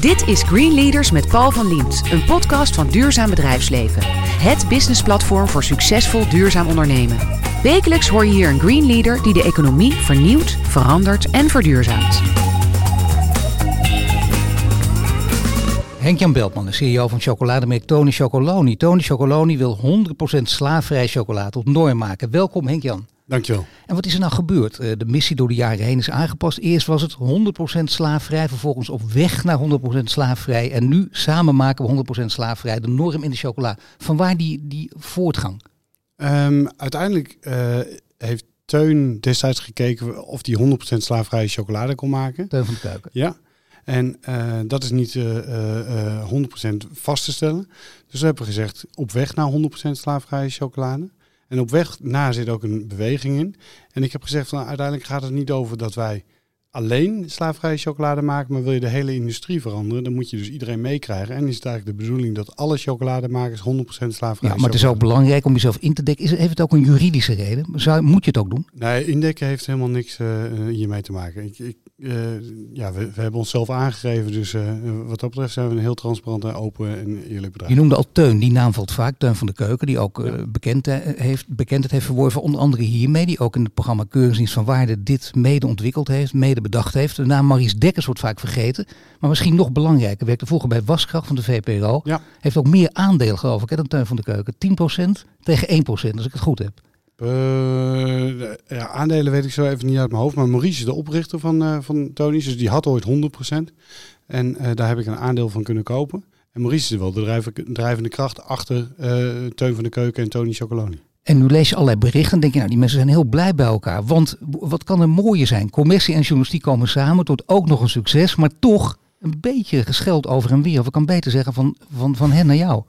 Dit is Green Leaders met Paul van Liemt, een podcast van Duurzaam Bedrijfsleven. Het businessplatform voor succesvol duurzaam ondernemen. Wekelijks hoor je hier een Green Leader die de economie vernieuwt, verandert en verduurzaamt. Henk-Jan Beltman, de CEO van chocolademerk Tony Chocoloni. Tony Chocoloni wil 100% slaafvrij chocolade tot norm maken. Welkom Henk-Jan. Dankjewel. En wat is er nou gebeurd? Eh, de missie door de jaren heen is aangepast. Eerst was het 100% slaafvrij, vervolgens op weg naar 100% slaafvrij. En nu samen maken we 100% slaafvrij, de norm in de chocola. Van waar die, die voortgang? Um, uiteindelijk uh, heeft Teun destijds gekeken of hij 100% slaafvrije chocolade kon maken. Teun van de Keuken. Ja. En uh, dat is niet uh, 100% vast te stellen. Dus we hebben gezegd, op weg naar 100% slaafvrije chocolade. En op weg na zit ook een beweging in. En ik heb gezegd, van, uiteindelijk gaat het niet over dat wij alleen slaafvrije chocolade maken, maar wil je de hele industrie veranderen, dan moet je dus iedereen meekrijgen. En is het eigenlijk de bedoeling dat alle chocolademakers 100% slaafvrij Ja, maar het is ook belangrijk om jezelf in te dekken. Is, heeft het ook een juridische reden? Zou, moet je het ook doen? Nee, indekken heeft helemaal niks uh, hiermee te maken. Ik, ik, uh, ja, we, we, hebben onszelf aangegeven, dus uh, wat dat betreft zijn we een heel transparant en open en eerlijk bedrijf. Je noemde al Teun, die naam valt vaak, Teun van de Keuken, die ook ja. bekend, heeft, bekendheid heeft verworven, onder andere hiermee, die ook in het programma Keuringsdienst van Waarde dit mede ontwikkeld heeft, mede bedacht heeft. De naam Maurice Dekkers wordt vaak vergeten. Maar misschien nog belangrijker, werkte vroeger bij Waskracht van de VPRO. Ja. Heeft ook meer aandeel geloof ik hè, dan Teun van de Keuken. 10% tegen 1% als ik het goed heb. Uh, ja, aandelen weet ik zo even niet uit mijn hoofd. Maar Maurice is de oprichter van, uh, van Tony's. Dus die had ooit 100%. En uh, daar heb ik een aandeel van kunnen kopen. En Maurice is wel de drijvende kracht achter Teun van de Keuken en Tony Chocoloni. En nu lees je allerlei berichten en denk je, nou, die mensen zijn heel blij bij elkaar. Want wat kan er mooier zijn? Commercie en journalistiek komen samen, tot ook nog een succes, maar toch een beetje gescheld over en weer. Of ik kan beter zeggen van, van, van hen naar jou.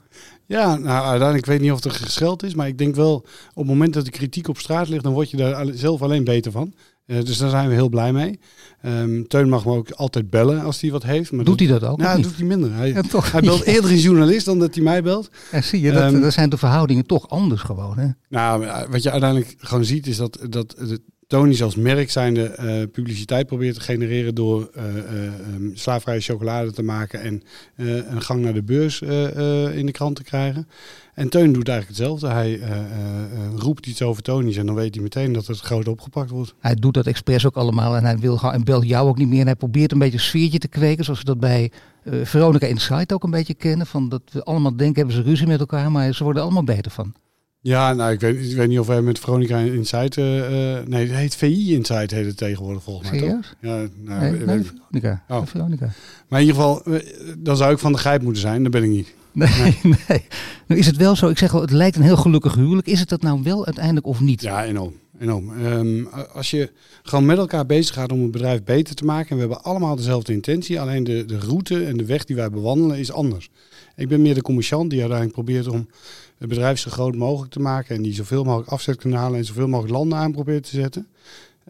Ja, nou uiteindelijk weet ik niet of er gescheld is, maar ik denk wel op het moment dat de kritiek op straat ligt, dan word je daar zelf alleen beter van. Uh, dus daar zijn we heel blij mee. Um, Teun mag me ook altijd bellen als hij wat heeft. Maar doet hij dat ook? Nou, dat doet hij minder. Hij, ja, toch, hij belt eerder een journalist dan dat hij mij belt. Ja, zie je, dat, um, dat zijn de verhoudingen toch anders gewoon. Hè? Nou, wat je uiteindelijk gewoon ziet is dat, dat de Tony's als merk zijnde uh, publiciteit probeert te genereren door uh, slaafvrije chocolade te maken en een gang naar de beurs in de krant te krijgen. En Teun doet eigenlijk hetzelfde. Hij roept iets over Tony's en dan weet hij meteen dat het groot opgepakt wordt. Hij doet dat expres ook allemaal en hij wil en belt jou ook niet meer. En hij probeert een beetje een sfeertje te kweken, zoals we dat bij Veronica Insight ook een beetje kennen. Van dat we allemaal denken, hebben ze ruzie met elkaar, maar ze worden allemaal beter van. Ja, nou, ik weet, ik weet niet of wij met Veronica Insight... Uh, nee, het heet VI Insight heet het tegenwoordig volgens mij, toch? Ja, nou, nee, nee, Veronica. Oh. Veronica. Maar in ieder geval, dan zou ik van de grijp moeten zijn. Dat ben ik niet. Nee, nee, nee. Nu is het wel zo, ik zeg wel, het lijkt een heel gelukkig huwelijk. Is het dat nou wel uiteindelijk of niet? Ja, enorm. enorm. Um, als je gewoon met elkaar bezig gaat om het bedrijf beter te maken... en we hebben allemaal dezelfde intentie... alleen de, de route en de weg die wij bewandelen is anders. Ik ben meer de commerciant die uiteindelijk probeert om het bedrijf zo groot mogelijk te maken... en die zoveel mogelijk afzetkanalen en zoveel mogelijk landen aan probeert te zetten.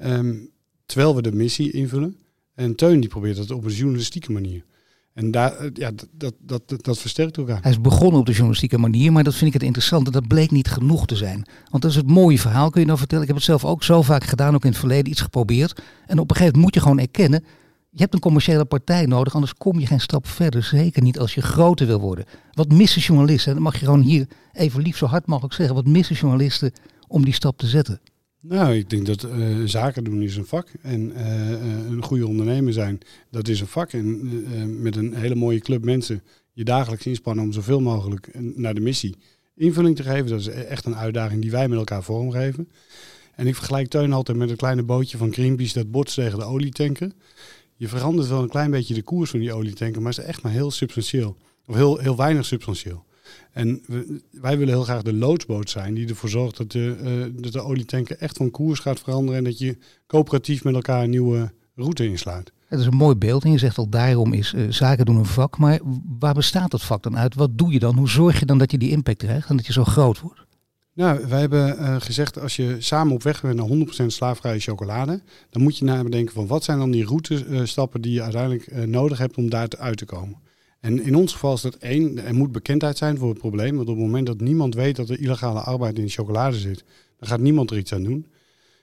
Um, terwijl we de missie invullen. En Teun die probeert dat op een journalistieke manier. En daar, ja, dat, dat, dat, dat versterkt elkaar. Hij is begonnen op de journalistieke manier, maar dat vind ik het interessante. Dat bleek niet genoeg te zijn. Want dat is het mooie verhaal, kun je nou vertellen. Ik heb het zelf ook zo vaak gedaan, ook in het verleden iets geprobeerd. En op een gegeven moment moet je gewoon erkennen, je hebt een commerciële partij nodig, anders kom je geen stap verder. Zeker niet als je groter wil worden. Wat missen journalisten, dat mag je gewoon hier even lief zo hard mogelijk zeggen. Wat missen journalisten om die stap te zetten? Nou, ik denk dat uh, zaken doen is een vak. En uh, een goede ondernemer zijn, dat is een vak. En met een hele mooie club mensen je dagelijks inspannen om zoveel mogelijk naar de missie invulling te geven. Dat is echt een uitdaging die wij met elkaar vormgeven. En ik vergelijk Teun altijd met een kleine bootje van Greenpeace dat botst tegen de olietanker. Je verandert wel een klein beetje de koers van die olietanker, maar het is echt maar heel substantieel. Of heel, heel weinig substantieel. En we, wij willen heel graag de loodsboot zijn die ervoor zorgt dat de, uh, dat de olietanker echt van koers gaat veranderen en dat je coöperatief met elkaar een nieuwe route insluit. Het is een mooi beeld en je zegt al daarom is uh, zaken doen een vak. Maar waar bestaat dat vak dan uit? Wat doe je dan? Hoe zorg je dan dat je die impact krijgt en dat je zo groot wordt? Nou, wij hebben uh, gezegd als je samen op weg bent naar 100% slaafvrije chocolade, dan moet je nadenken van wat zijn dan die routestappen die je uiteindelijk nodig hebt om daar uit te komen. En in ons geval is dat één, er moet bekendheid zijn voor het probleem. Want op het moment dat niemand weet dat er illegale arbeid in de chocolade zit, dan gaat niemand er iets aan doen.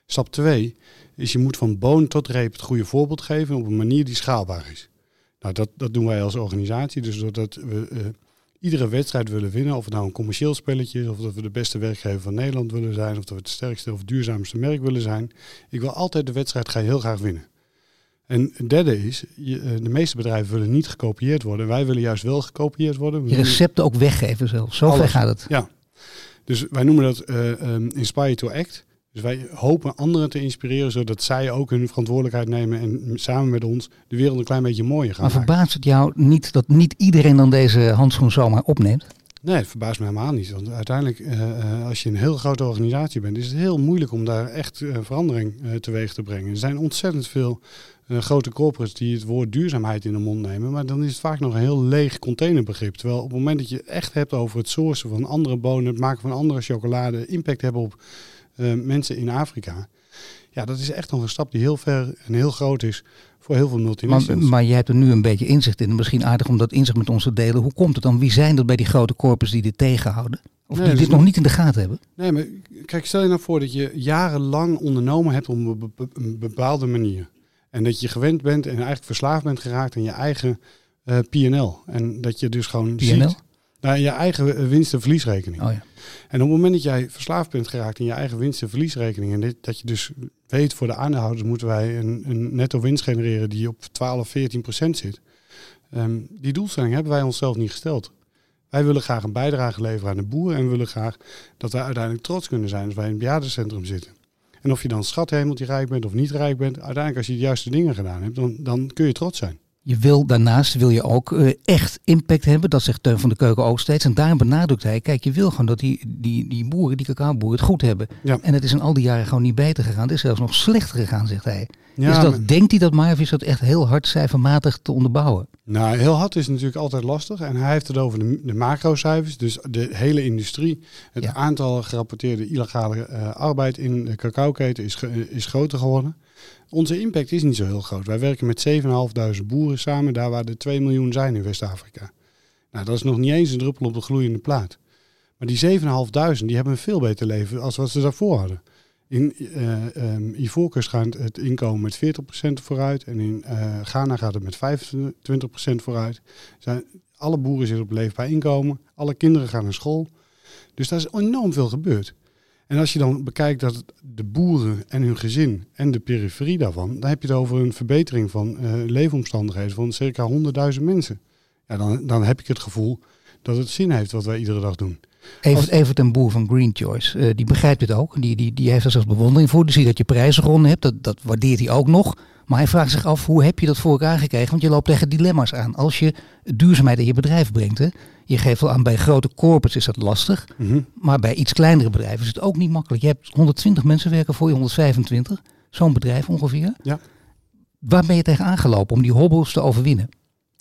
Stap twee is je moet van boon tot reep het goede voorbeeld geven op een manier die schaalbaar is. Nou, dat, dat doen wij als organisatie. Dus doordat we iedere wedstrijd willen winnen, of het nou een commercieel spelletje is, of dat we de beste werkgever van Nederland willen zijn, of dat we het sterkste of duurzaamste merk willen zijn. Ik wil altijd de wedstrijd ga heel graag winnen. En het derde is, eh, de meeste bedrijven willen niet gekopieerd worden. Wij willen juist wel gekopieerd worden. Je recepten ook weggeven zelf. Zo ver gaat het. Ja. Dus wij noemen dat uh, um, Inspire to Act. Dus wij hopen anderen te inspireren, zodat zij ook hun verantwoordelijkheid nemen en samen met ons de wereld een klein beetje mooier gaan Maar verbaast het jou niet dat niet iedereen dan deze handschoen zomaar opneemt? Nee, het verbaast me helemaal niet. Want uiteindelijk, uh, als je een heel grote organisatie bent, is het heel moeilijk om daar echt uh, verandering uh, teweeg te brengen. Er zijn ontzettend veel grote corporates die het woord duurzaamheid in de mond nemen. Maar dan is het vaak nog een heel leeg containerbegrip. Terwijl op het moment dat je echt hebt over het sourcen van andere bonen, het maken van andere chocolade, impact hebben op mensen in Afrika. Ja, dat is echt nog een stap die heel ver en heel groot is voor heel veel multinationals. Maar, maar jij hebt er nu een beetje inzicht in. Misschien aardig om dat inzicht met ons te delen. Hoe komt het dan? Wie zijn dat bij die grote corpus die dit tegenhouden? Of die dit nog niet in de gaten hebben? Nee, maar kijk, stel je nou voor dat je jarenlang ondernomen hebt op een bepaalde manier. En dat je gewend bent en eigenlijk verslaafd bent geraakt aan je eigen uh, PNL. En dat je dus gewoon PNL? ziet... Nou, je eigen winst- en verliesrekening. Oh ja. En op het moment dat jij verslaafd bent geraakt in je eigen winst- en verliesrekening, en dit, dat je dus weet voor de aandeelhouders moeten wij een, een netto winst genereren die op 12, 14 procent zit. Um, die doelstelling hebben wij onszelf niet gesteld. Wij willen graag een bijdrage leveren aan de boeren en willen graag dat wij uiteindelijk trots kunnen zijn als wij in het bejaardencentrum zitten. En of je dan schathemeltje rijk bent of niet rijk bent, uiteindelijk als je de juiste dingen gedaan hebt, dan, dan kun je trots zijn. Je wil daarnaast wil je ook uh, echt impact hebben. Dat zegt Teun van de Keuken ook steeds. En daarom benadrukt hij, kijk, je wil gewoon dat die, die, die boeren, die cacaoboeren, het goed hebben. Ja. En het is in al die jaren gewoon niet beter gegaan. Het is zelfs nog slechter gegaan, zegt hij. Ja, is dat, maar- denkt hij dat maar of is dat echt heel hard cijfermatig te onderbouwen? Nou, heel hard is natuurlijk altijd lastig. En hij heeft het over de, de macrocijfers. Dus de hele industrie. Het Ja. aantal gerapporteerde illegale eh, arbeid in de cacaoketen is, is groter geworden. Onze impact is niet zo heel groot. Wij werken met 7.500 boeren samen, daar waar er 2 miljoen zijn in West-Afrika. Nou, dat is nog niet eens een druppel op de gloeiende plaat. Maar die 7.500 die hebben een veel beter leven als wat ze daarvoor hadden. In ehm, Ivoorkust gaat het inkomen met 40% vooruit en in eh, Ghana gaat het met 25% vooruit. Zijn, alle boeren zitten op leefbaar inkomen, alle kinderen gaan naar school. Dus daar is enorm veel gebeurd. En als je dan bekijkt dat de boeren en hun gezin en de periferie daarvan, dan heb je het over een verbetering van eh, leefomstandigheden van circa 100.000 mensen. Ja, dan, dan heb ik het gevoel dat het zin heeft wat wij iedere dag doen. Even, Als- even ten boer van Green Choice. eh, die begrijpt dit ook. Die, die, die heeft er zelfs bewondering voor. Die ziet dat je prijzen gewonnen hebt. Dat, dat waardeert hij ook nog. Maar hij vraagt zich af, hoe heb je dat voor elkaar gekregen? Want je loopt tegen dilemma's aan. Als je duurzaamheid in je bedrijf brengt. Hè, je geeft wel aan, bij grote corporates is dat lastig. Maar bij iets kleinere bedrijven is het ook niet makkelijk. Je hebt 120 mensen werken voor je, 125. Zo'n bedrijf ongeveer. Ja. Waar ben je tegen aangelopen om die hobbels te overwinnen?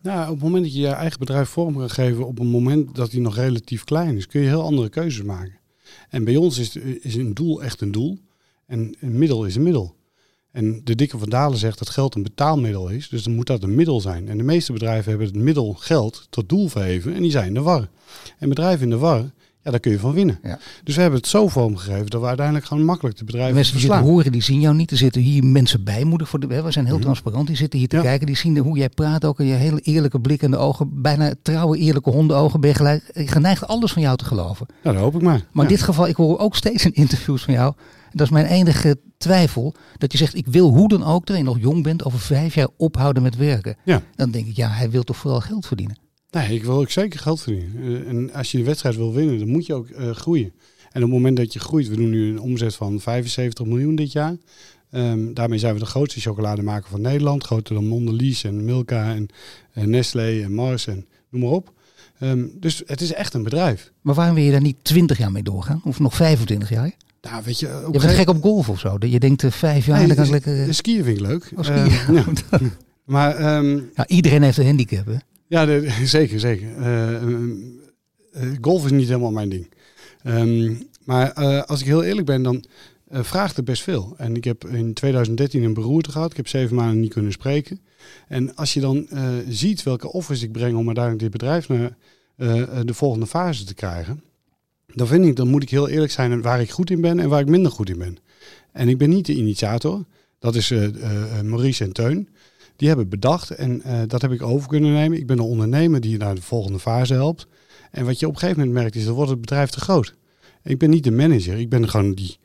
Nou, op het moment dat je je eigen bedrijf vorm kan geven, op een moment dat die nog relatief klein is, kun je heel andere keuzes maken. En bij ons is, is een doel echt een doel en een middel is een middel. En de dikke van Dalen zegt dat geld een betaalmiddel is, dus dan moet dat een middel zijn. En de meeste bedrijven hebben het middel geld tot doel verheven en die zijn in de war. En bedrijven in de war, ja, daar kun je van winnen. Ja. Dus we hebben het zo vormgegeven dat we uiteindelijk gewoon makkelijk de De bedrijven mensen die verslaan. horen, die zien jou niet. Er zitten hier mensen bij, moedig voor de. hè, We zijn heel Mhm. transparant. Die zitten hier te Ja. kijken. Die zien de- hoe jij praat ook. En je hele eerlijke blik in de ogen. Bijna trouwe, eerlijke hondenogen. Ben je gelijk, geneigd alles van jou te geloven. Nou, dat hoop ik maar. Maar Ja. in dit geval, ik hoor ook steeds in interviews van jou. Dat is mijn enige twijfel. Dat je zegt, ik wil hoe dan ook, terwijl je nog jong bent, over vijf jaar ophouden met werken. Ja. Dan denk ik, ja, hij wil toch vooral geld verdienen. Nee, ik wil ook zeker geld verdienen. Eh, en als je de wedstrijd wil winnen, dan moet je ook eh, groeien. En op het moment dat je groeit, we doen nu een omzet van 75 miljoen dit jaar. Ehm, daarmee zijn we de grootste chocolademaker van Nederland. Groter dan Mondelez en Milka en, en Nestlé en Mars en noem maar op. Ehm, dus het is echt een bedrijf. Maar waarom wil je daar niet 20 jaar mee doorgaan? Of nog 25 jaar? Nou, weet je, bent gegeven- gek op golf of zo. Je denkt, eh, vijf jaar, Nee, dan kan ik dus- lekker... eh, skiën vind ik leuk. Oh, ja. Maar ehm, Ja, iedereen heeft een handicap, hè? Ja, de- zeker, zeker. Eh, eh, golf is niet helemaal mijn ding. Ehm, maar eh, als ik heel eerlijk ben, dan eh, vraagt het best veel. En ik heb in 2013 een beroerte gehad. Ik heb zeven maanden niet kunnen spreken. En als je dan eh, ziet welke offers ik breng om uiteindelijk dit bedrijf naar eh, eh, de volgende fase te krijgen, dan vind ik, dan moet ik heel eerlijk zijn waar ik goed in ben en waar ik minder goed in ben. En ik ben niet de initiator. Dat is eh, eh, Maurice en Teun. Die hebben bedacht en eh, dat heb ik over kunnen nemen. Ik ben een ondernemer die naar de volgende fase helpt. En wat je op een gegeven moment merkt is, dat wordt het bedrijf te groot. Ik ben niet de manager, ik ben gewoon die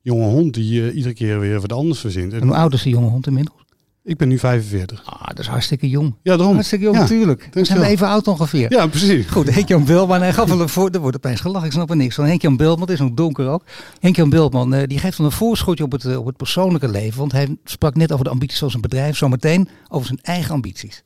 jonge hond die iedere keer weer wat anders verzint. En hoe oud is die jonge hond inmiddels? Ik ben nu 45. Ah, dat is hartstikke jong. Ja, daarom. Hartstikke jong, ja, natuurlijk. We zijn even oud ongeveer. Ja, precies. Goed, Henk-Jan Bilman, hij gaf voor, er wordt opeens gelachen, ik snap er niks van. Henk-Jan Bilman, het is nog donker ook. Henk-Jan Bilman, uh, die geeft dan een voorschotje op het, uh, op het persoonlijke leven. Want hij sprak net over de ambities van zijn bedrijf, zometeen over zijn eigen ambities.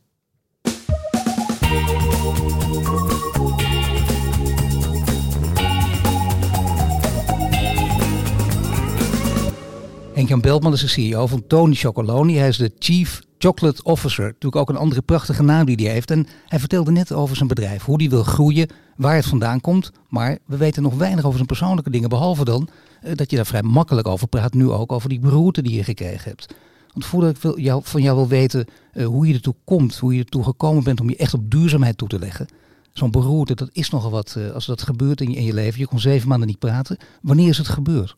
Henk-Jan Beltman is de CEO van Tony Chocoloni. Hij is de Chief Chocolate Officer. Natuurlijk ook een andere prachtige naam die hij heeft. En hij vertelde net over zijn bedrijf, hoe hij wil groeien, waar het vandaan komt. Maar we weten nog weinig over zijn persoonlijke dingen. Behalve dan uh, dat je daar vrij makkelijk over praat. Nu ook over die beroerte die je gekregen hebt. Want voordat ik wil, jou, van jou wil weten uh, hoe je ertoe komt, hoe je ertoe gekomen bent om je echt op duurzaamheid toe te leggen. Zo'n beroerte, dat is nogal wat uh, als dat gebeurt in je, in je leven. Je kon zeven maanden niet praten. Wanneer is het gebeurd?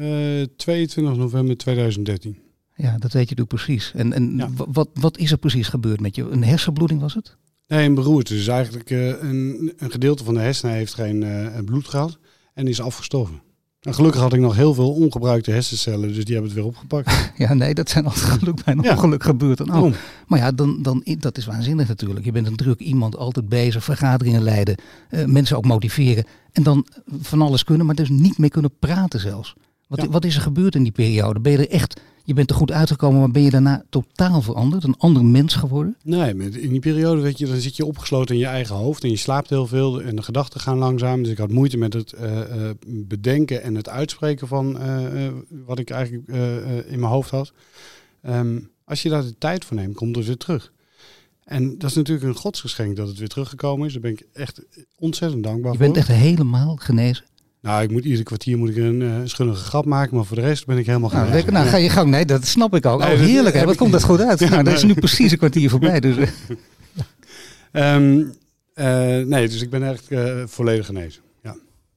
Uh, 22 november 2013. Ja, dat weet je natuurlijk precies. En, en ja. wat, wat is er precies gebeurd met je? Een hersenbloeding was het? Nee, een beroerte. Dus eigenlijk uh, een, een, gedeelte van de hersenen heeft geen uh, bloed gehad en is afgestorven. En gelukkig had ik nog heel veel ongebruikte hersencellen, dus die hebben het weer opgepakt. ja, nee, dat zijn altijd geluk bij een ja. ongeluk gebeurd. Dan ook. Maar ja, dan, dan, dat is waanzinnig natuurlijk. Je bent een druk iemand, altijd bezig, vergaderingen leiden, uh, mensen ook motiveren. En dan van alles kunnen, maar dus niet meer kunnen praten zelfs. Wat, ja. wat, is er gebeurd in die periode? Ben je er echt, je bent er goed uitgekomen, maar ben je daarna totaal veranderd? Een ander mens geworden? Nee, in die periode weet je, dan zit je opgesloten in je eigen hoofd en je slaapt heel veel en de gedachten gaan langzaam. Dus ik had moeite met het uh, uh, bedenken en het uitspreken van uh, wat ik eigenlijk in mijn hoofd had. Um, als je daar de tijd voor neemt, komt het weer terug. En dat is natuurlijk een godsgeschenk dat het weer teruggekomen is. Daar ben ik echt ontzettend dankbaar voor. Je bent voor. echt helemaal genezen? Nou, ik moet iedere kwartier moet ik een uh, schunnige grap maken, maar voor de rest ben ik helemaal nou, lekker, nou, ga je gang. Nee, dat snap ik ook. Nee, oh, heerlijk, hè? Wat komt dat goed uit? Ja, nou, dat is nu precies een kwartier voorbij. Dus. um, uh, nee, dus ik ben echt uh, volledig genezen.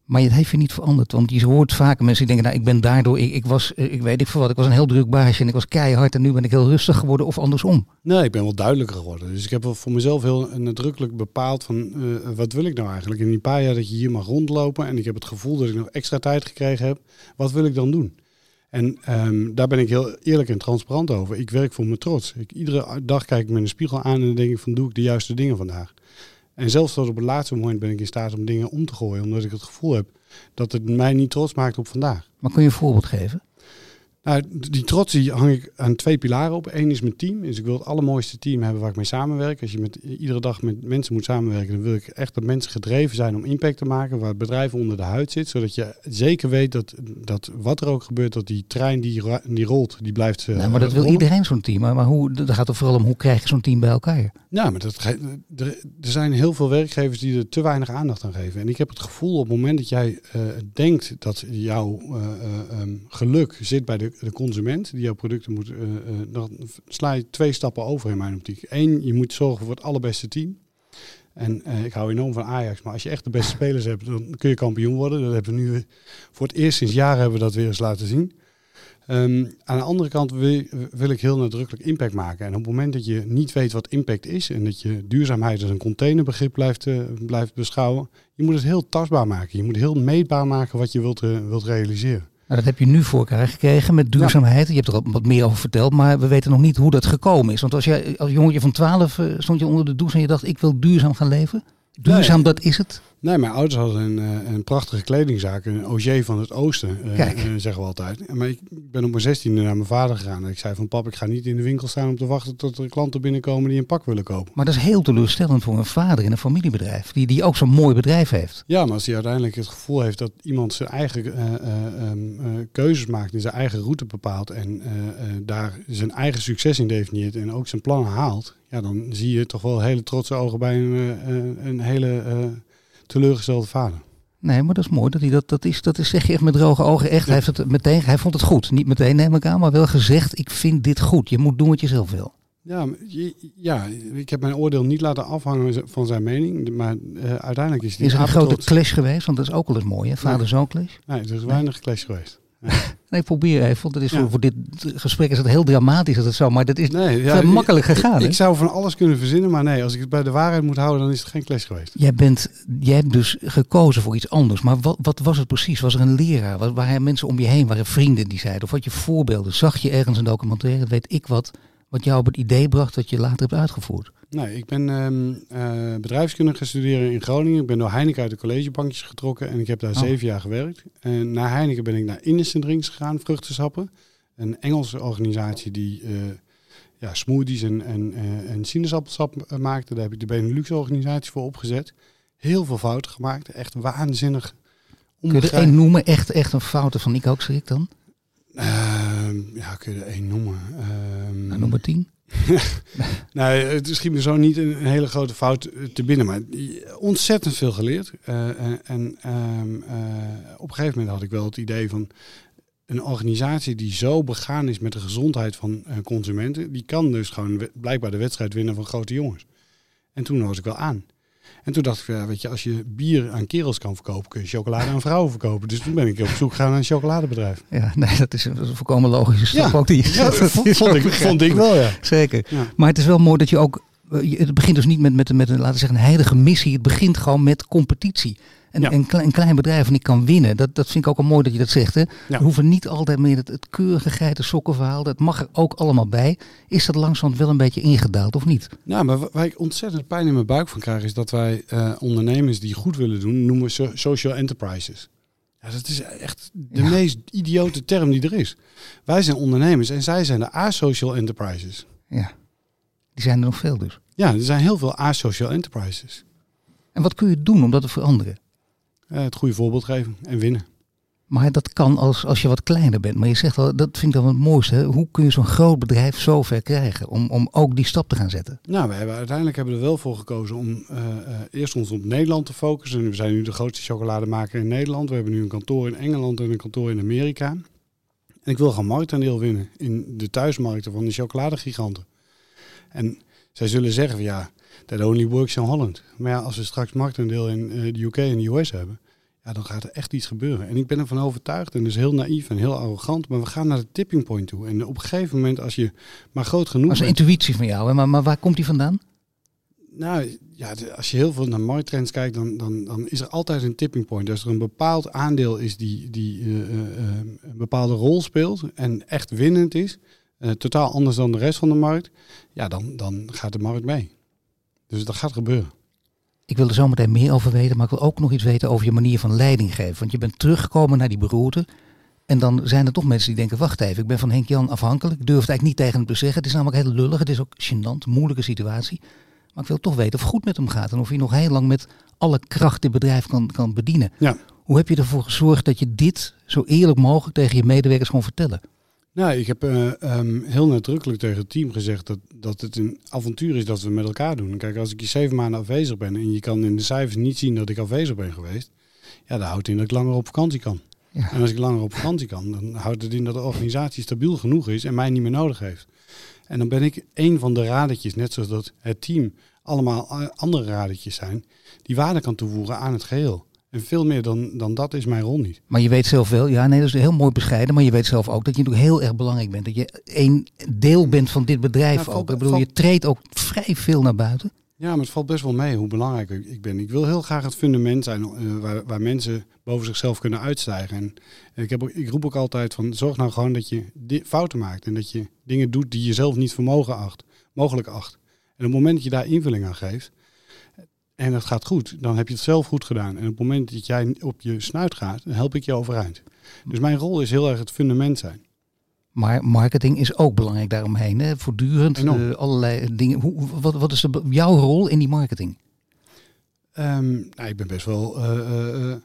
Maar het heeft je niet veranderd, want je hoort vaker mensen die denken, nou, ik ben daardoor, ik, ik was, ik weet ik veel wat, ik was een heel druk baasje en ik was keihard en nu ben ik heel rustig geworden of andersom. Nee, ik ben wel duidelijker geworden. Dus ik heb voor mezelf heel nadrukkelijk bepaald van, uh, wat wil ik nou eigenlijk? In die paar jaar dat je hier mag rondlopen en ik heb het gevoel dat ik nog extra tijd gekregen heb, wat wil ik dan doen? En um, daar ben ik heel eerlijk en transparant over. Ik werk voor mijn trots. Ik, iedere dag kijk ik me in de spiegel aan en denk ik van, doe ik de juiste dingen vandaag? En zelfs tot op het laatste moment ben ik in staat om dingen om te gooien. Omdat ik het gevoel heb dat het mij niet trots maakt op vandaag. Maar kun je een voorbeeld geven? Nou, die trots die hang ik aan twee pilaren op. Eén is mijn team. Dus ik wil het allermooiste team hebben waar ik mee samenwerk. Als je met, iedere dag met mensen moet samenwerken, dan wil ik echt dat mensen gedreven zijn om impact te maken. Waar het bedrijf onder de huid zit. Zodat je zeker weet dat, dat wat er ook gebeurt, dat die trein die, die rolt, die blijft. Uh, maar dat wil iedereen zo'n team. Maar hoe, dat gaat er vooral om hoe krijg je zo'n team bij elkaar? Ja, maar dat, er, er zijn heel veel werkgevers die er te weinig aandacht aan geven. En ik heb het gevoel op het moment dat jij uh, denkt dat jouw uh, um, geluk zit bij de, de consument die jouw producten moet, uh, uh, dan sla je twee stappen over in mijn optiek. Eén, je moet zorgen voor het allerbeste team. En uh, ik hou enorm van Ajax, maar als je echt de beste spelers hebt, dan kun je kampioen worden. Dat hebben we nu voor het eerst sinds jaren hebben we dat weer eens laten zien. Um, aan de andere kant wil, ik heel nadrukkelijk impact maken. En op het moment dat je niet weet wat impact is en dat je duurzaamheid als een containerbegrip blijft, blijft beschouwen, je moet het heel tastbaar maken. Je moet heel meetbaar maken wat je wilt, wilt realiseren. Nou, dat heb je nu voor elkaar gekregen met duurzaamheid. Ja. Je hebt er al wat meer over verteld, maar we weten nog niet hoe dat gekomen is. Want als jij als jongetje van 12 uh, stond je onder de douche en je dacht, ik wil duurzaam gaan leven. Duurzaam, nee. dat is het. Nee, mijn ouders hadden een, uh, een prachtige kledingzaak, een Auger van het Oosten, uh, Kijk. Uh, zeggen we altijd. Maar ik ben op mijn zestiende naar mijn vader gegaan en ik zei van pap, ik ga niet in de winkel staan om te wachten tot er klanten binnenkomen die een pak willen kopen. Maar dat is heel teleurstellend voor een vader in een familiebedrijf, die, die ook zo'n mooi bedrijf heeft. Ja, maar als hij uiteindelijk het gevoel heeft dat iemand zijn eigen um, keuzes maakt, en zijn eigen route bepaalt en daar zijn eigen succes in definieert en ook zijn plannen haalt, ja, dan zie je toch wel hele trotse ogen bij een, een hele teleurgestelde vader. Nee, maar dat is mooi dat hij dat, dat is. Dat is zeg je echt met droge ogen. Echt, ja. hij, heeft het meteen, hij vond het goed. Niet meteen neem ik aan, maar wel gezegd: ik vind dit goed. Je moet doen wat je zelf wil. Ja, ja, ik heb mijn oordeel niet laten afhangen van zijn mening. Maar uh, uiteindelijk is het Is er een grote clash geweest? Want dat is ook wel eens mooi, hè? Vader-zoon clash? Nee, er is weinig clash geweest. Nee, probeer even. Want het is Ja. voor, voor dit gesprek is het heel dramatisch dat het zo, maar dat is Nee, makkelijk gegaan. Ik zou van alles kunnen verzinnen, maar nee, als ik het bij de waarheid moet houden, dan is het geen clash geweest. Jij, bent, jij hebt dus gekozen voor iets anders. Maar wat, wat was het precies? Was er een leraar? Was, waren mensen om je heen? Waren vrienden die zeiden? Of had je voorbeelden? Zag je ergens een documentaire? Weet ik wat. Wat jou op het idee bracht dat je later hebt uitgevoerd? Nee, ik ben ehm eh, bedrijfskunde gaan studeren in Groningen. Ik ben door Heineken uit de collegebankjes getrokken en ik heb daar Oh. zeven jaar gewerkt. En na Heineken ben ik naar Innocent Drinks gegaan, vruchtensappen. Een Engelse organisatie die eh, ja, smoothies en, en, eh, en sinaasappelsap maakte. Daar heb ik de Benelux-organisatie voor opgezet. Heel veel fouten gemaakt, echt waanzinnig. Kun je er één noemen? Echt, echt een fout van ik ook schrik dan? Ehm, ja, kun je er één noemen? Ehm, Nou, nummer 10. Nee, het schiet me zo niet een, hele grote fout eh, te binnen. Maar ontzettend veel geleerd. Eh, en en ehm, eh, op een gegeven moment had ik wel het idee van... een organisatie die zo begaan is met de gezondheid van eh, consumenten... die kan dus gewoon blijkbaar de wedstrijd winnen van grote jongens. En toen was ik wel aan. En toen dacht ik, ja, weet je, als je bier aan kerels kan verkopen... kun je chocolade aan vrouwen verkopen. Dus toen ben ik op zoek gegaan naar een chocoladebedrijf. Ja, nee, dat is een, volkomen logische stap Ja. ook. Die, Ja, dat vond, is vond ook ik, vond ik wel, ja. Zeker. ja. Maar het is wel mooi dat je ook. eh, Het begint dus niet met, met, met een, laten we zeggen, een heilige missie. Het begint gewoon met competitie. En Ja. een, klein, een klein bedrijf en ik kan winnen. Dat, dat vind ik ook al mooi dat je dat zegt. Hè? We hoeven niet altijd meer het, het keurige geiten sokken verhaal. Dat mag er ook allemaal bij. Is dat langzamerhand wel een beetje ingedaald of niet? Nou, maar wa- waar ik ontzettend pijn in mijn buik van krijg, is dat wij eh, ondernemers die goed willen doen, noemen so- social enterprises. Ja, dat is echt de Ja. meest idiote term die er is. Wij zijn ondernemers en zij zijn de asocial enterprises. Ja. Die zijn er nog veel dus. Ja, er zijn heel veel asocial enterprises. En wat kun je doen om dat te veranderen? Eh, het goede voorbeeld geven en winnen. Maar dat kan als, als je wat kleiner bent. Maar je zegt al, dat vind ik dan het mooiste. Hè? Hoe kun je zo'n groot bedrijf zo ver krijgen om, om ook die stap te gaan zetten? Nou, we hebben, uiteindelijk hebben we er wel voor gekozen om eh, eh, eerst ons op Nederland te focussen. En we zijn nu de grootste chocolademaker in Nederland. We hebben nu een kantoor in Engeland en een kantoor in Amerika. En ik wil gewoon marktaandeel winnen in de thuismarkten van de chocoladegiganten. En zij zullen zeggen van ja, that only works in Holland. Maar ja, als we straks marktaandeel in de UK en de US hebben, ja, dan gaat er echt iets gebeuren. En ik ben ervan overtuigd, en dat is heel naïef en heel arrogant, maar we gaan naar de tipping point toe. En op een gegeven moment, als je maar groot genoeg Dat is een bent... intuïtie van jou. Hè? Maar, maar waar komt die vandaan? Nou ja, als je heel veel naar markttrends kijkt, dan, dan, dan is er altijd een tipping point. Als er een bepaald aandeel is die, die eh, eh, eh, een bepaalde rol speelt en echt winnend is, totaal anders dan de rest van de markt, ja, dan, dan gaat de markt mee. Dus dat gaat gebeuren. Ik wil er zo meteen meer over weten, maar ik wil ook nog iets weten over je manier van leiding geven. Want je bent teruggekomen naar die beroerte. En dan zijn er toch mensen die denken, wacht even, ik ben van Henk Jan afhankelijk. Ik durf het eigenlijk niet tegen hem te zeggen. Het is namelijk heel lullig, het is ook gênant, een moeilijke situatie. Maar ik wil toch weten of het goed met hem gaat. En of hij nog heel lang met alle kracht dit bedrijf kan, kan bedienen. Ja. Hoe heb je ervoor gezorgd dat je dit zo eerlijk mogelijk tegen je medewerkers kon vertellen? Nou, ik heb eh, ehm, heel nadrukkelijk tegen het team gezegd dat, dat het een avontuur is dat we met elkaar doen. Kijk, als ik hier zeven maanden afwezig ben en je kan in de cijfers niet zien dat ik afwezig ben geweest, ja, dat houdt in dat ik langer op vakantie kan. Ja. En als ik langer op vakantie kan, dan houdt het in dat de organisatie stabiel genoeg is en mij niet meer nodig heeft. En dan ben ik een van de radertjes, net zoals dat het team allemaal a- andere radertjes zijn, die waarde kan toevoegen aan het geheel. En veel meer dan, dan dat is mijn rol niet. Maar je weet zelf wel, ja nee, dat is heel mooi bescheiden. Maar je weet zelf ook dat je natuurlijk heel erg belangrijk bent. Dat je een deel bent van dit bedrijf Ja, valt- ook. Ik bedoel, valt- je treedt ook vrij veel naar buiten. Ja, maar het valt best wel mee hoe belangrijk ik ben. Ik wil heel graag het fundament zijn eh, waar, waar mensen boven zichzelf kunnen uitstijgen. En ik, heb, ik roep ook altijd van zorg nou gewoon dat je fouten maakt. En dat je dingen doet die je zelf niet vermogen acht, mogelijk acht. En op het moment dat je daar invulling aan geeft en dat gaat goed, dan heb je het zelf goed gedaan. En op het moment dat jij op je snuit gaat, dan help ik je overeind. Dus mijn rol is heel erg het fundament zijn. Maar marketing is ook belangrijk daaromheen. Hè? Voortdurend eh, allerlei dingen. Hoe, wat, wat is de, jouw rol in die marketing? Ehm, nou, ik ben best wel eh, eh,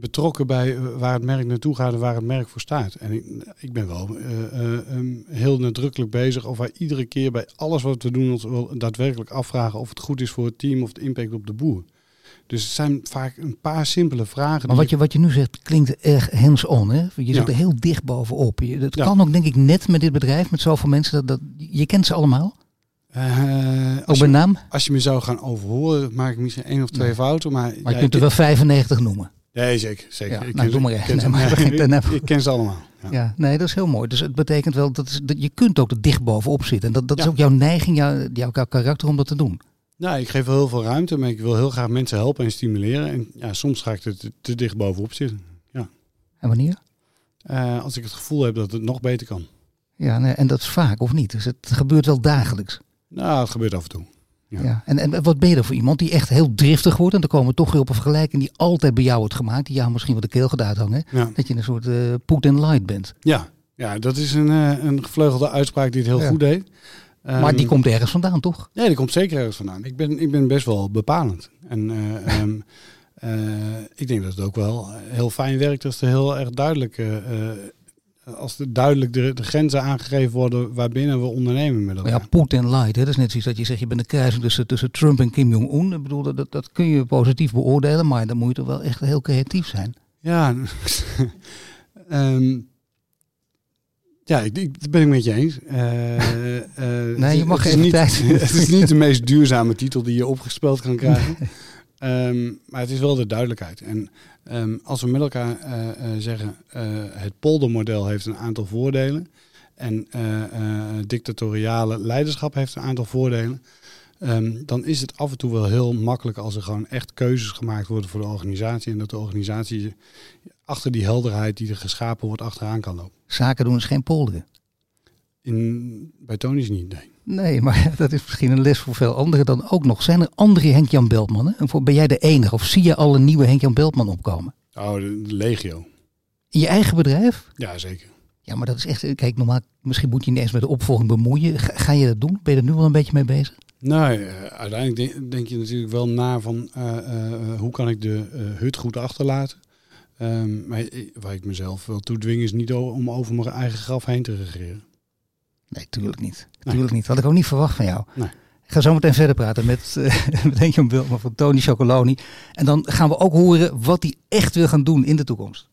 betrokken bij eh, waar het merk naartoe gaat en waar het merk voor staat. En ik, ik ben wel eh, eh, ehm, heel nadrukkelijk bezig of wij iedere keer bij alles wat we doen ons wel daadwerkelijk afvragen of het goed is voor het team of het impact op de boer. Dus het zijn vaak een paar simpele vragen. Maar wat je, wat je nu zegt klinkt erg hands-on. Hè? Je zit Ja. er heel dicht bovenop. Je, dat Ja. kan ook denk ik net met dit bedrijf, met zoveel mensen. Dat, dat, je kent ze allemaal. Eh, Ook als, bij je, naam. als je me zou gaan overhoren, maak ik misschien één of twee fouten. Maar, Maar je kunt er wel 95 noemen. Nee, zeker. zeker. Ja, ik, nou, ken, doe maar ik ken ze- Nee, maar nee, begin- dan ik- hebben we- ik ken ze allemaal. Ja. Ja. nee, dat is heel mooi. Dus het betekent wel dat, is, dat je kunt ook er dicht bovenop zitten. En dat, dat is Ja. ook jouw neiging, jouw, karakter om dat te doen. Nou, ik geef wel heel veel ruimte, maar ik wil heel graag mensen helpen en stimuleren. En ja, soms ga ik er te, te dicht bovenop zitten. En wanneer? Eh, als ik het gevoel heb dat het nog beter kan. Ja, nee, en dat is vaak of niet. Dus het gebeurt wel dagelijks. Nou, het gebeurt af en toe. Ja. Ja. En, en wat ben je er voor iemand die echt heel driftig wordt? En dan komen we toch weer op een vergelijking die altijd bij jou wordt gemaakt. Die jou misschien wel de keel gaat uithangen. Ja. Dat je een soort eh put and light bent. Ja, ja dat is een, eh, een gevleugelde uitspraak die het heel Ja. goed deed. maar Ehm, die komt ergens vandaan, toch? Nee, die komt zeker ergens vandaan. Ik ben, ik ben best wel bepalend. En eh, ehm, eh, ik denk dat het ook wel heel fijn werkt als er heel erg duidelijk, als er duidelijk de, de grenzen aangegeven worden waarbinnen we ondernemen met elkaar. ja, put and light. Hè? Dat is net zoiets dat je zegt, je bent een kruising tussen, tussen Trump en Kim Jong-un. Ik bedoel, dat, dat, kun je positief beoordelen. Maar dan moet je toch wel echt heel creatief zijn. Ja, ehm, ja, ik, ik, dat ben ik met je eens. Eh, eh, Nee, je mag even niet, tijd. Het is niet de meest duurzame titel die je opgespeeld kan krijgen. Ehm, maar het is wel de duidelijkheid. En ehm, als we met elkaar eh, eh, zeggen, eh, het poldermodel heeft een aantal voordelen. En dictatoriale leiderschap heeft een aantal voordelen. ehm, dan is het af en toe wel heel makkelijk als er gewoon echt keuzes gemaakt worden voor de organisatie. En dat de organisatie achter die helderheid die er geschapen wordt achteraan kan lopen. Zaken doen is geen polderen. In, bij Tony's niet, nee. Nee, maar dat is misschien een les voor veel anderen dan ook nog. Zijn er andere Henk-Jan Beltmannen? En ben jij de enige? Of zie je al een nieuwe Henk-Jan Beltman opkomen? Oh, de, legio. In je eigen bedrijf? Ja, zeker. Ja, maar dat is echt... Kijk, normaal, misschien moet je niet eens met de opvolging bemoeien. Ga, ga je dat doen? Ben je er nu wel een beetje mee bezig? Nou, eh, uiteindelijk denk, denk je natuurlijk wel na van eh, eh, hoe kan ik de hut goed achterlaten. Ehm, maar waar ik mezelf wel toe dwing is niet om over mijn eigen graf heen te regeren. Nee, tuurlijk niet. Tuurlijk niet. Had ik ook niet verwacht van jou. Nee. Ik ga zo meteen verder praten met, uh, met Henk-Jan Beltman van Tony Chocoloni. En dan gaan we ook horen wat hij echt wil gaan doen in de toekomst.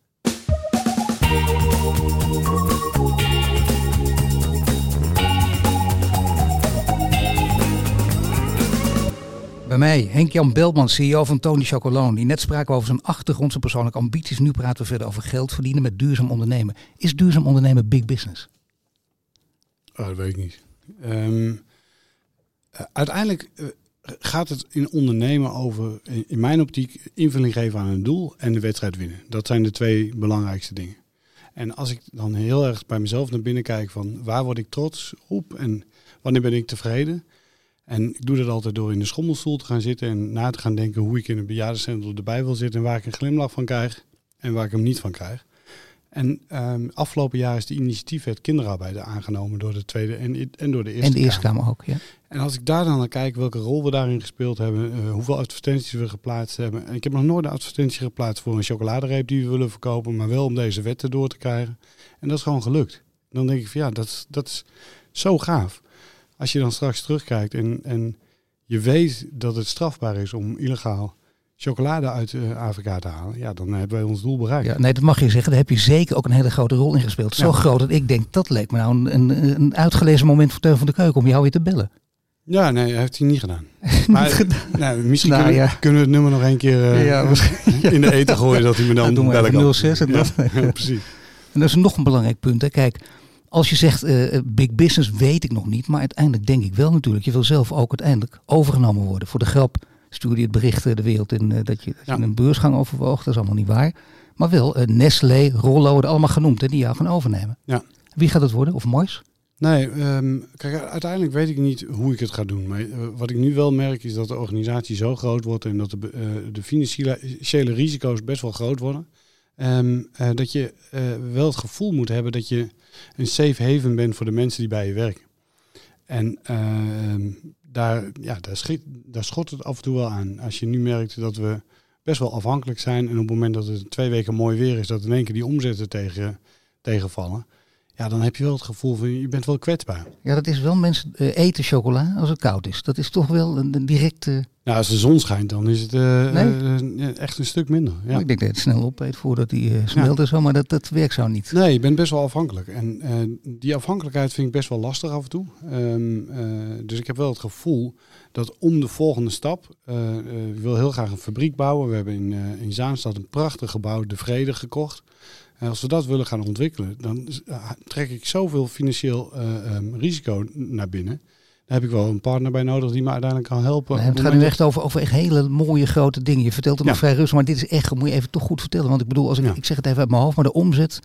Bij mij, Henk-Jan Beltman, CEO van Tony Chocoloni. Net spraken we over zijn achtergrond, zijn persoonlijke ambities. Nu praten we verder over geld verdienen met duurzaam ondernemen. Is duurzaam ondernemen big business? Oh, dat weet ik niet. Ehm, eh, uiteindelijk eh, gaat het in ondernemen over, in, mijn optiek, invulling geven aan een doel en de wedstrijd winnen. Dat zijn de twee belangrijkste dingen. En als ik dan heel erg bij mezelf naar binnen kijk van waar word ik trots op en wanneer ben ik tevreden. En ik doe dat altijd door in de schommelstoel te gaan zitten en na te gaan denken hoe ik in een bejaardencentrum erbij wil zitten en waar ik een glimlach van krijg en waar ik hem niet van krijg. En ehm, afgelopen jaar is de initiatiefwet kinderarbeid aangenomen door de Tweede en, en door de Eerste en de Eerste Kamer. Kamer ook, ja. En als ik daar dan naar kijk welke rol we daarin gespeeld hebben, eh, hoeveel advertenties we geplaatst hebben. En ik heb nog nooit een advertentie geplaatst voor een chocoladereep die we willen verkopen, maar wel om deze wet erdoor te krijgen. En dat is gewoon gelukt. Dan denk ik van ja, dat, is- dat is zo gaaf. Als je dan straks terugkijkt en, en je weet dat het strafbaar is om illegaal chocolade uit eh, Afrika te halen, ja, dan hebben wij ons doel bereikt. ja. Nee, dat mag je zeggen. Daar heb je zeker ook een hele grote rol in gespeeld. Zo Ja. groot dat ik denk, dat leek me nou een, een, uitgelezen moment voor Teun van de Keuken om jou weer te bellen. Ja, nee, heeft hij niet gedaan. Maar nou, misschien Nou, kunnen, we- ja. kunnen we het nummer nog een keer eh, Ja, in de eten gooien dat hij me dan doen we bellen even kan. 06 en ja, precies. En dat is nog een belangrijk punt. Hè. Kijk, als je zegt eh, big business weet ik nog niet. Maar uiteindelijk denk ik wel natuurlijk. Je wil zelf ook uiteindelijk overgenomen worden. Voor de grap stuurde je het bericht eh, de wereld in eh, dat je, dat je Ja. een beursgang overwoog. Dat is allemaal niet waar. Maar wel eh, Nestlé, Rollo worden allemaal genoemd hè, die jou gaan overnemen. Ja. Wie gaat het worden? Of Mois? Nee, ehm, kijk, uiteindelijk weet ik niet hoe ik het ga doen. Maar wat ik nu wel merk is dat de organisatie zo groot wordt en dat de, de financiële risico's best wel groot worden. Ehm, eh, dat je wel het gevoel moet hebben dat je een safe haven bent voor de mensen die bij je werken. En ehm, daar, ja, daar, schiet, daar schot het af en toe wel aan. Als je nu merkt dat we best wel afhankelijk zijn en op het moment dat het twee weken mooi weer is, dat in één keer die omzetten tegen, tegenvallen. Ja, dan heb je wel het gevoel van je bent wel kwetsbaar. Ja, dat is wel mensen eh, eten chocola als het koud is. Dat is toch wel een, een directe... Nou, als de zon schijnt, dan is het eh, Nee? eh, echt een stuk minder. Ja. Ik denk dat je het snel opeet voordat die smelt en zo. Maar dat, dat werkt zo niet. Nee, je bent best wel afhankelijk. En die afhankelijkheid vind ik best wel lastig af en toe. Ehm, eh, dus ik heb wel het gevoel dat om de volgende stap, ik wil heel graag een fabriek bouwen. We hebben in, in Zaanstad een prachtig gebouw, De Vrede, gekocht. En als we dat willen gaan ontwikkelen, dan uh, trek ik zoveel financieel uh, um, risico naar binnen. Daar heb ik wel een partner bij nodig die me uiteindelijk kan helpen. Nee, het gaat nu echt over, over echt hele mooie grote dingen. Je vertelt het nog vrij rustig, maar dit is echt, moet je even toch goed vertellen. Want ik bedoel, als ik, ja. ik zeg het even uit mijn hoofd, maar de omzet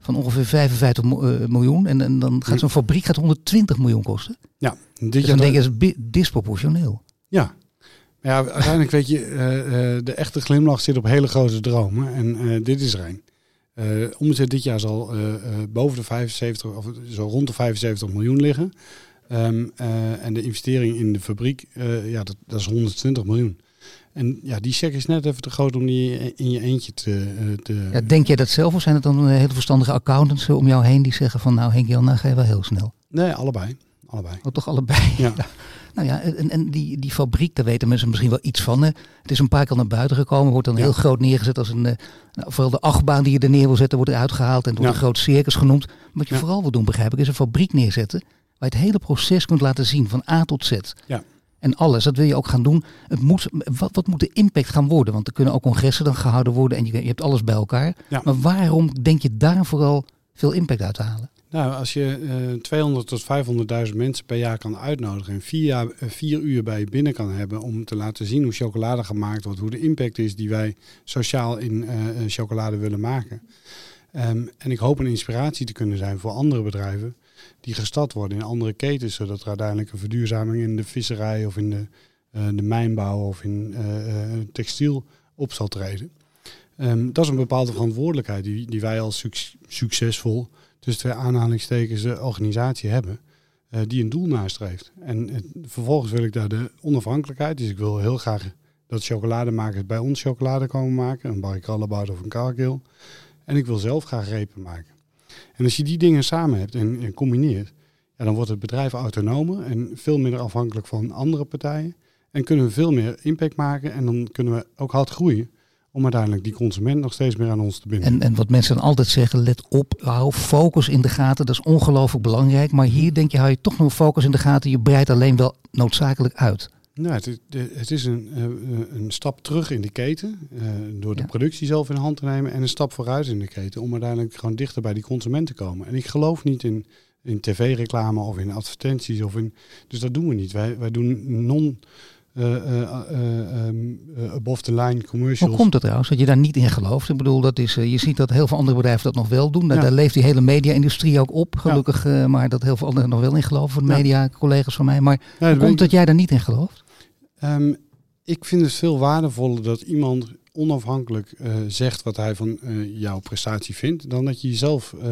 van ongeveer 55 uh, miljoen. En, en dan gaat zo'n fabriek gaat 120 miljoen kosten. Ja, dit dus dan denk je, dat is disproportioneel. Ja, ja, uiteindelijk weet je, uh, uh, de echte glimlach zit op hele grote dromen. En uh, dit is er een. Omzet dit jaar zal boven de 75, of zo rond de 75 miljoen liggen. Um, en de investering in de fabriek, ja, dat, dat, is 120 miljoen. En ja, die check is net even te groot om die in je eentje te... te ja, denk jij dat zelf of zijn het dan hele verstandige accountants om jou heen die zeggen van nou Henk Jan, nou ga je wel heel snel? Nee, allebei. allebei. Oh, toch allebei? Ja. Nou ja, en, en die, die fabriek, daar weten mensen misschien wel iets van. Hè. Het is een paar keer naar buiten gekomen, wordt dan heel groot neergezet als een... Uh, nou, vooral de achtbaan die je er neer wil zetten, wordt eruit gehaald en het wordt een groot circus genoemd. Wat je vooral wil doen, begrijp ik, is een fabriek neerzetten waar je het hele proces kunt laten zien, van A tot Z. Ja. En alles, dat wil je ook gaan doen. Het moet, wat, wat moet de impact gaan worden? Want er kunnen ook congressen dan gehouden worden en je, je hebt alles bij elkaar. Maar waarom denk je daar vooral veel impact uit te halen? Nou, als je uh, 200 tot 500.000 mensen per jaar kan uitnodigen en vier, jaar, uh, vier uur bij je binnen kan hebben om te laten zien hoe chocolade gemaakt wordt, hoe de impact is die wij sociaal in uh, chocolade willen maken. Um, en ik hoop een inspiratie te kunnen zijn voor andere bedrijven die gestart worden in andere ketens, zodat er uiteindelijk een verduurzaming in de visserij of in de, de mijnbouw of in textiel op zal treden. Um, dat is een bepaalde verantwoordelijkheid die, die wij als suc succesvol dus twee aanhalingstekens de organisatie hebben uh, die een doel nastreeft. En uh, vervolgens wil ik daar de onafhankelijkheid, dus ik wil heel graag dat chocolademakers bij ons chocolade komen maken, een Barry of een Cargill. En ik wil zelf graag repen maken. En als je die dingen samen hebt en, en combineert, ja, dan wordt het bedrijf autonomer en veel minder afhankelijk van andere partijen. En kunnen we veel meer impact maken en dan kunnen we ook hard groeien om uiteindelijk die consument nog steeds meer aan ons te binden. En, en wat mensen dan altijd zeggen, let op, hou focus in de gaten, dat is ongelooflijk belangrijk. Maar hier denk je, hou je toch nog focus in de gaten, je breidt alleen wel noodzakelijk uit. Nou, het, het is een, eh, een stap terug in de keten, uh, door de ja. productie zelf in hand te nemen, en een stap vooruit in de keten, om uiteindelijk gewoon dichter bij die consument te komen. En ik geloof niet in, in tv-reclame of in advertenties, of in, dus dat doen we niet. Wij, wij doen non- above the line commercials. Hoe komt het trouwens dat je daar niet in gelooft? Ik bedoel, dat is, je ziet dat heel veel andere bedrijven dat nog wel doen. Ja. Daar leeft die hele media-industrie ook op, gelukkig. Ja. maar dat heel veel anderen nog wel in geloven, van media, collega's van mij. Maar ja, hoe komt dat jij daar niet in gelooft? Um, ik vind het veel waardevoller dat iemand onafhankelijk uh, zegt wat hij van uh, jouw prestatie vindt, dan dat je jezelf uh,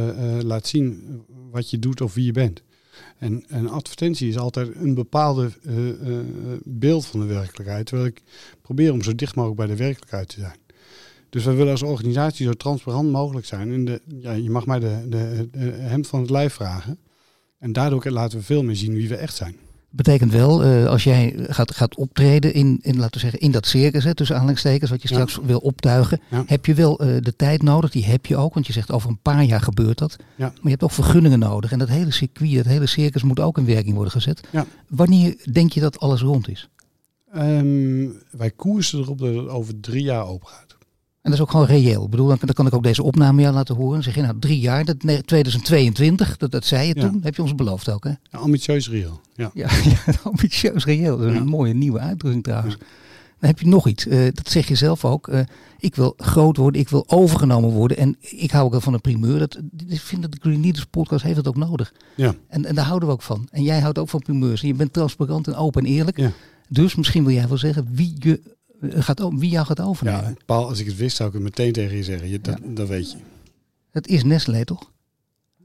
laat zien wat je doet of wie je bent. En een advertentie is altijd een bepaalde uh, uh, beeld van de werkelijkheid. Terwijl ik probeer om zo dicht mogelijk bij de werkelijkheid te zijn. Dus we willen als organisatie zo transparant mogelijk zijn. En de, ja, je mag mij de, de, de hemd van het lijf vragen. En daardoor laten we veel meer zien wie we echt zijn betekent wel, uh, als jij gaat, gaat optreden in, in, laten we zeggen, in dat circus, hè, tussen aanhalingstekens, wat je straks ja. wil optuigen, ja. heb je wel uh, de tijd nodig. Die heb je ook, want je zegt over een paar jaar gebeurt dat. Ja. Maar je hebt ook vergunningen nodig. En dat hele circuit, dat hele circus moet ook in werking worden gezet. Wanneer denk je dat alles rond is? Um, wij koersen erop dat het over drie jaar open gaat. En dat is ook gewoon reëel. Ik bedoel, dan, dan kan ik ook deze opname jou laten horen. Dan zeg je nou drie jaar, dat, 2022, dat, dat zei je ja. toen. Heb je ons beloofd ook, hè? Ja, ambitieus reëel. Ja, ja, ja ambitieus reëel. Dat is een mooie nieuwe uitdrukking trouwens. Dan heb je nog iets. Uh, dat zeg je zelf ook. Uh, ik wil groot worden, ik wil overgenomen worden. En ik hou ook wel van een primeur. Dat, ik vind dat de Green Leaders podcast heeft dat ook nodig. Ja. En, en daar houden we ook van. En jij houdt ook van primeurs. En je bent transparant en open en eerlijk. Ja. Dus misschien wil jij wel zeggen wie je gaat, wie jou gaat overnemen. Ja, Paul, als ik het wist zou ik het meteen tegen je zeggen. Je, dat, ja. dat weet je. Het is Nestlé toch?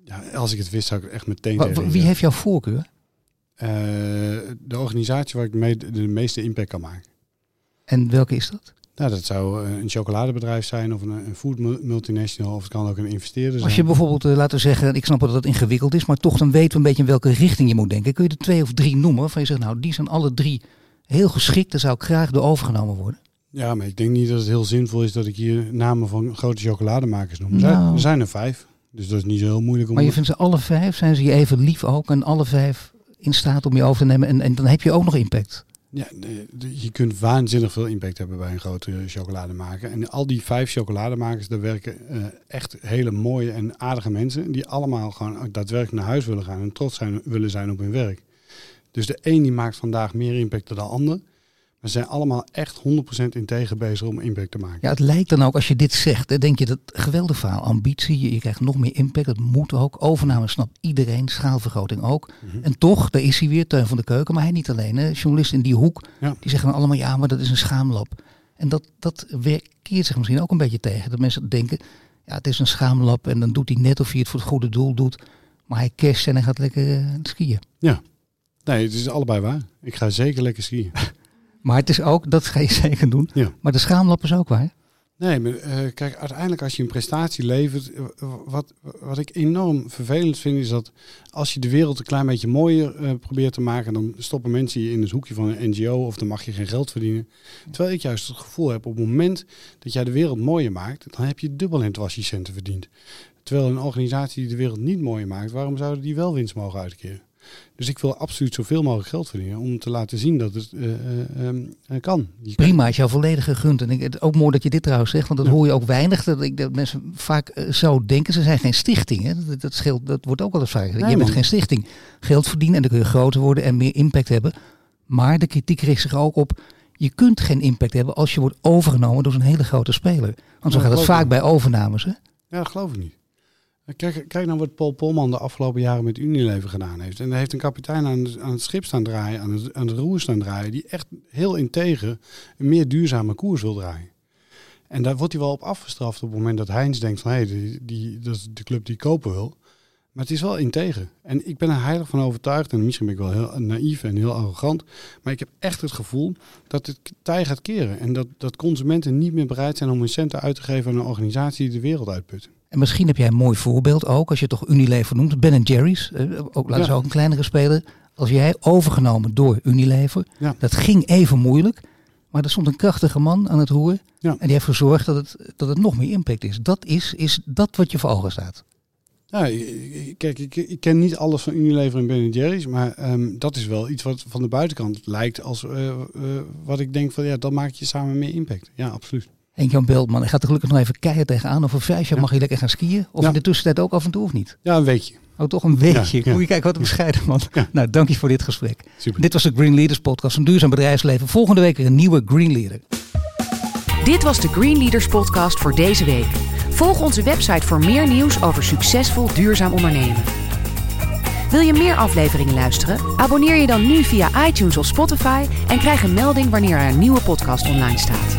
Ja, als ik het wist zou ik het echt meteen Wa, tegen Wie zeggen. heeft jouw voorkeur? Uh, de organisatie waar ik mee de meeste impact kan maken. En welke is dat? Nou, dat zou een chocoladebedrijf zijn of een, een food multinational of het kan ook een investeerder zijn. Als je bijvoorbeeld, uh, laten we zeggen, ik snap dat het ingewikkeld is, maar toch dan weten we een beetje in welke richting je moet denken. Kun je er twee of drie noemen van je zegt, nou die zijn alle drie heel geschikt, daar zou ik graag door overgenomen worden. Ja, maar ik denk niet dat het heel zinvol is dat ik hier namen van grote chocolademakers noem. Er, nou. zijn, er zijn er vijf, dus dat is niet zo heel moeilijk om... Maar je vindt ze alle vijf, zijn ze je even lief ook en alle vijf in staat om je over te nemen en, en dan heb je ook nog impact. Ja, je kunt waanzinnig veel impact hebben bij een grote chocolademaker. En al die vijf chocolademakers, daar werken uh, echt hele mooie en aardige mensen. Die allemaal gewoon daadwerkelijk naar huis willen gaan en trots zijn, willen zijn op hun werk. Dus de een die maakt vandaag meer impact dan de ander. We zijn allemaal echt 100% integer bezig om impact te maken. Ja, het lijkt dan ook als je dit zegt, dan denk je dat geweldig verhaal. Ambitie, je, je, krijgt nog meer impact, dat moet ook. Overname snapt iedereen, schaalvergroting ook. Mhm. En toch, daar is hij weer, Teun van de Keuken, maar hij niet alleen. Hè. Journalisten in die hoek, die zeggen dan allemaal ja, maar dat is een schaamlab. En dat, dat keert zich misschien ook een beetje tegen. Dat mensen denken, ja, het is een schaamlab en dan doet hij net of hij het voor het goede doel doet. Maar hij casht en hij gaat lekker uh, skiën. Ja, nee, het is allebei waar. Ik ga zeker lekker skiën. Maar het is ook, dat ga je zeker doen. Ja. Maar de schaamlap is ook waar. Nee, maar uh, kijk, uiteindelijk als je een prestatie levert, eh, wat, wat ik enorm vervelend vind, is dat als je de wereld een klein beetje mooier uh, probeert te maken, dan stoppen mensen je in het hoekje van een NGO of dan mag je geen geld verdienen. Terwijl ik juist het gevoel heb, op het moment dat jij de wereld mooier maakt, dan heb je dubbel in het verdiend. Terwijl een organisatie die de wereld niet mooier maakt, waarom zouden die wel winst mogen uitkeren? Dus ik wil absoluut zoveel mogelijk geld verdienen om te laten zien dat het uh, uh, kan. Prima, is jouw volledige gunt. En ik, het ook mooi dat je dit trouwens zegt, want dat hoor je ook weinig. Dat, ik, dat mensen vaak zo denken, ze zijn geen stichting. Hè? Dat, dat, scheelt, dat wordt ook wel eens vaak gezegd. je bent geen stichting. Geld verdienen en dan kun je groter worden en meer impact hebben. Maar de kritiek richt zich ook op, je kunt geen impact hebben als je wordt overgenomen door zo'n hele grote speler. Want zo gaat het vaak bij overnames. Hè? Ja, dat geloof ik niet. Kijk, kijk nou wat Paul Polman de afgelopen jaren met Unilever gedaan heeft. En hij heeft een kapitein aan, het schip staan draaien, aan het, aan roer staan draaien, die echt heel integer een meer duurzame koers wil draaien. En daar wordt hij wel op afgestraft op het moment dat Heinz denkt van hé, hey, die, die, dat is de club die kopen wil. Maar het is wel integer. En ik ben er heilig van overtuigd, en misschien ben ik wel heel naïef en heel arrogant, maar ik heb echt het gevoel dat het tij gaat keren. En dat, dat consumenten niet meer bereid zijn om hun centen uit te geven aan een organisatie die de wereld uitput. En misschien heb jij een mooi voorbeeld ook, als je toch Unilever noemt. Ben Jerry's, eh, ook, laten ze ook een kleinere speler. Als jij overgenomen door Unilever, dat ging even moeilijk. Maar er stond een krachtige man aan het roer. Ja. En die heeft gezorgd dat het, dat het nog meer impact is. Dat is, is dat wat je voor ogen staat. Ja, kijk, ik, ik, ken niet alles van Unilever en Ben Jerry's, maar ehm, dat is wel iets wat van de buitenkant lijkt als uh, uh, wat ik denk van ja, dat maakt je samen meer impact. Ja, absoluut. En Jan Beeldman, ik ga er gelukkig nog even keihard tegenaan. Over vijf jaar mag je lekker gaan skiën. Of in de tussentijd ook af en toe of niet? Ja, een weekje. Oh, toch een weekje. Moet je kijken wat een bescheiden man. Nou, dank je voor dit gesprek. Super. Dit was de Green Leaders podcast, een duurzaam bedrijfsleven. Volgende week weer een nieuwe Green Leader. Dit was de Green Leaders podcast voor deze week. Volg onze website voor meer nieuws over succesvol duurzaam ondernemen. Wil je meer afleveringen luisteren? Abonneer je dan nu via iTunes of Spotify en krijg een melding wanneer er een nieuwe podcast online staat.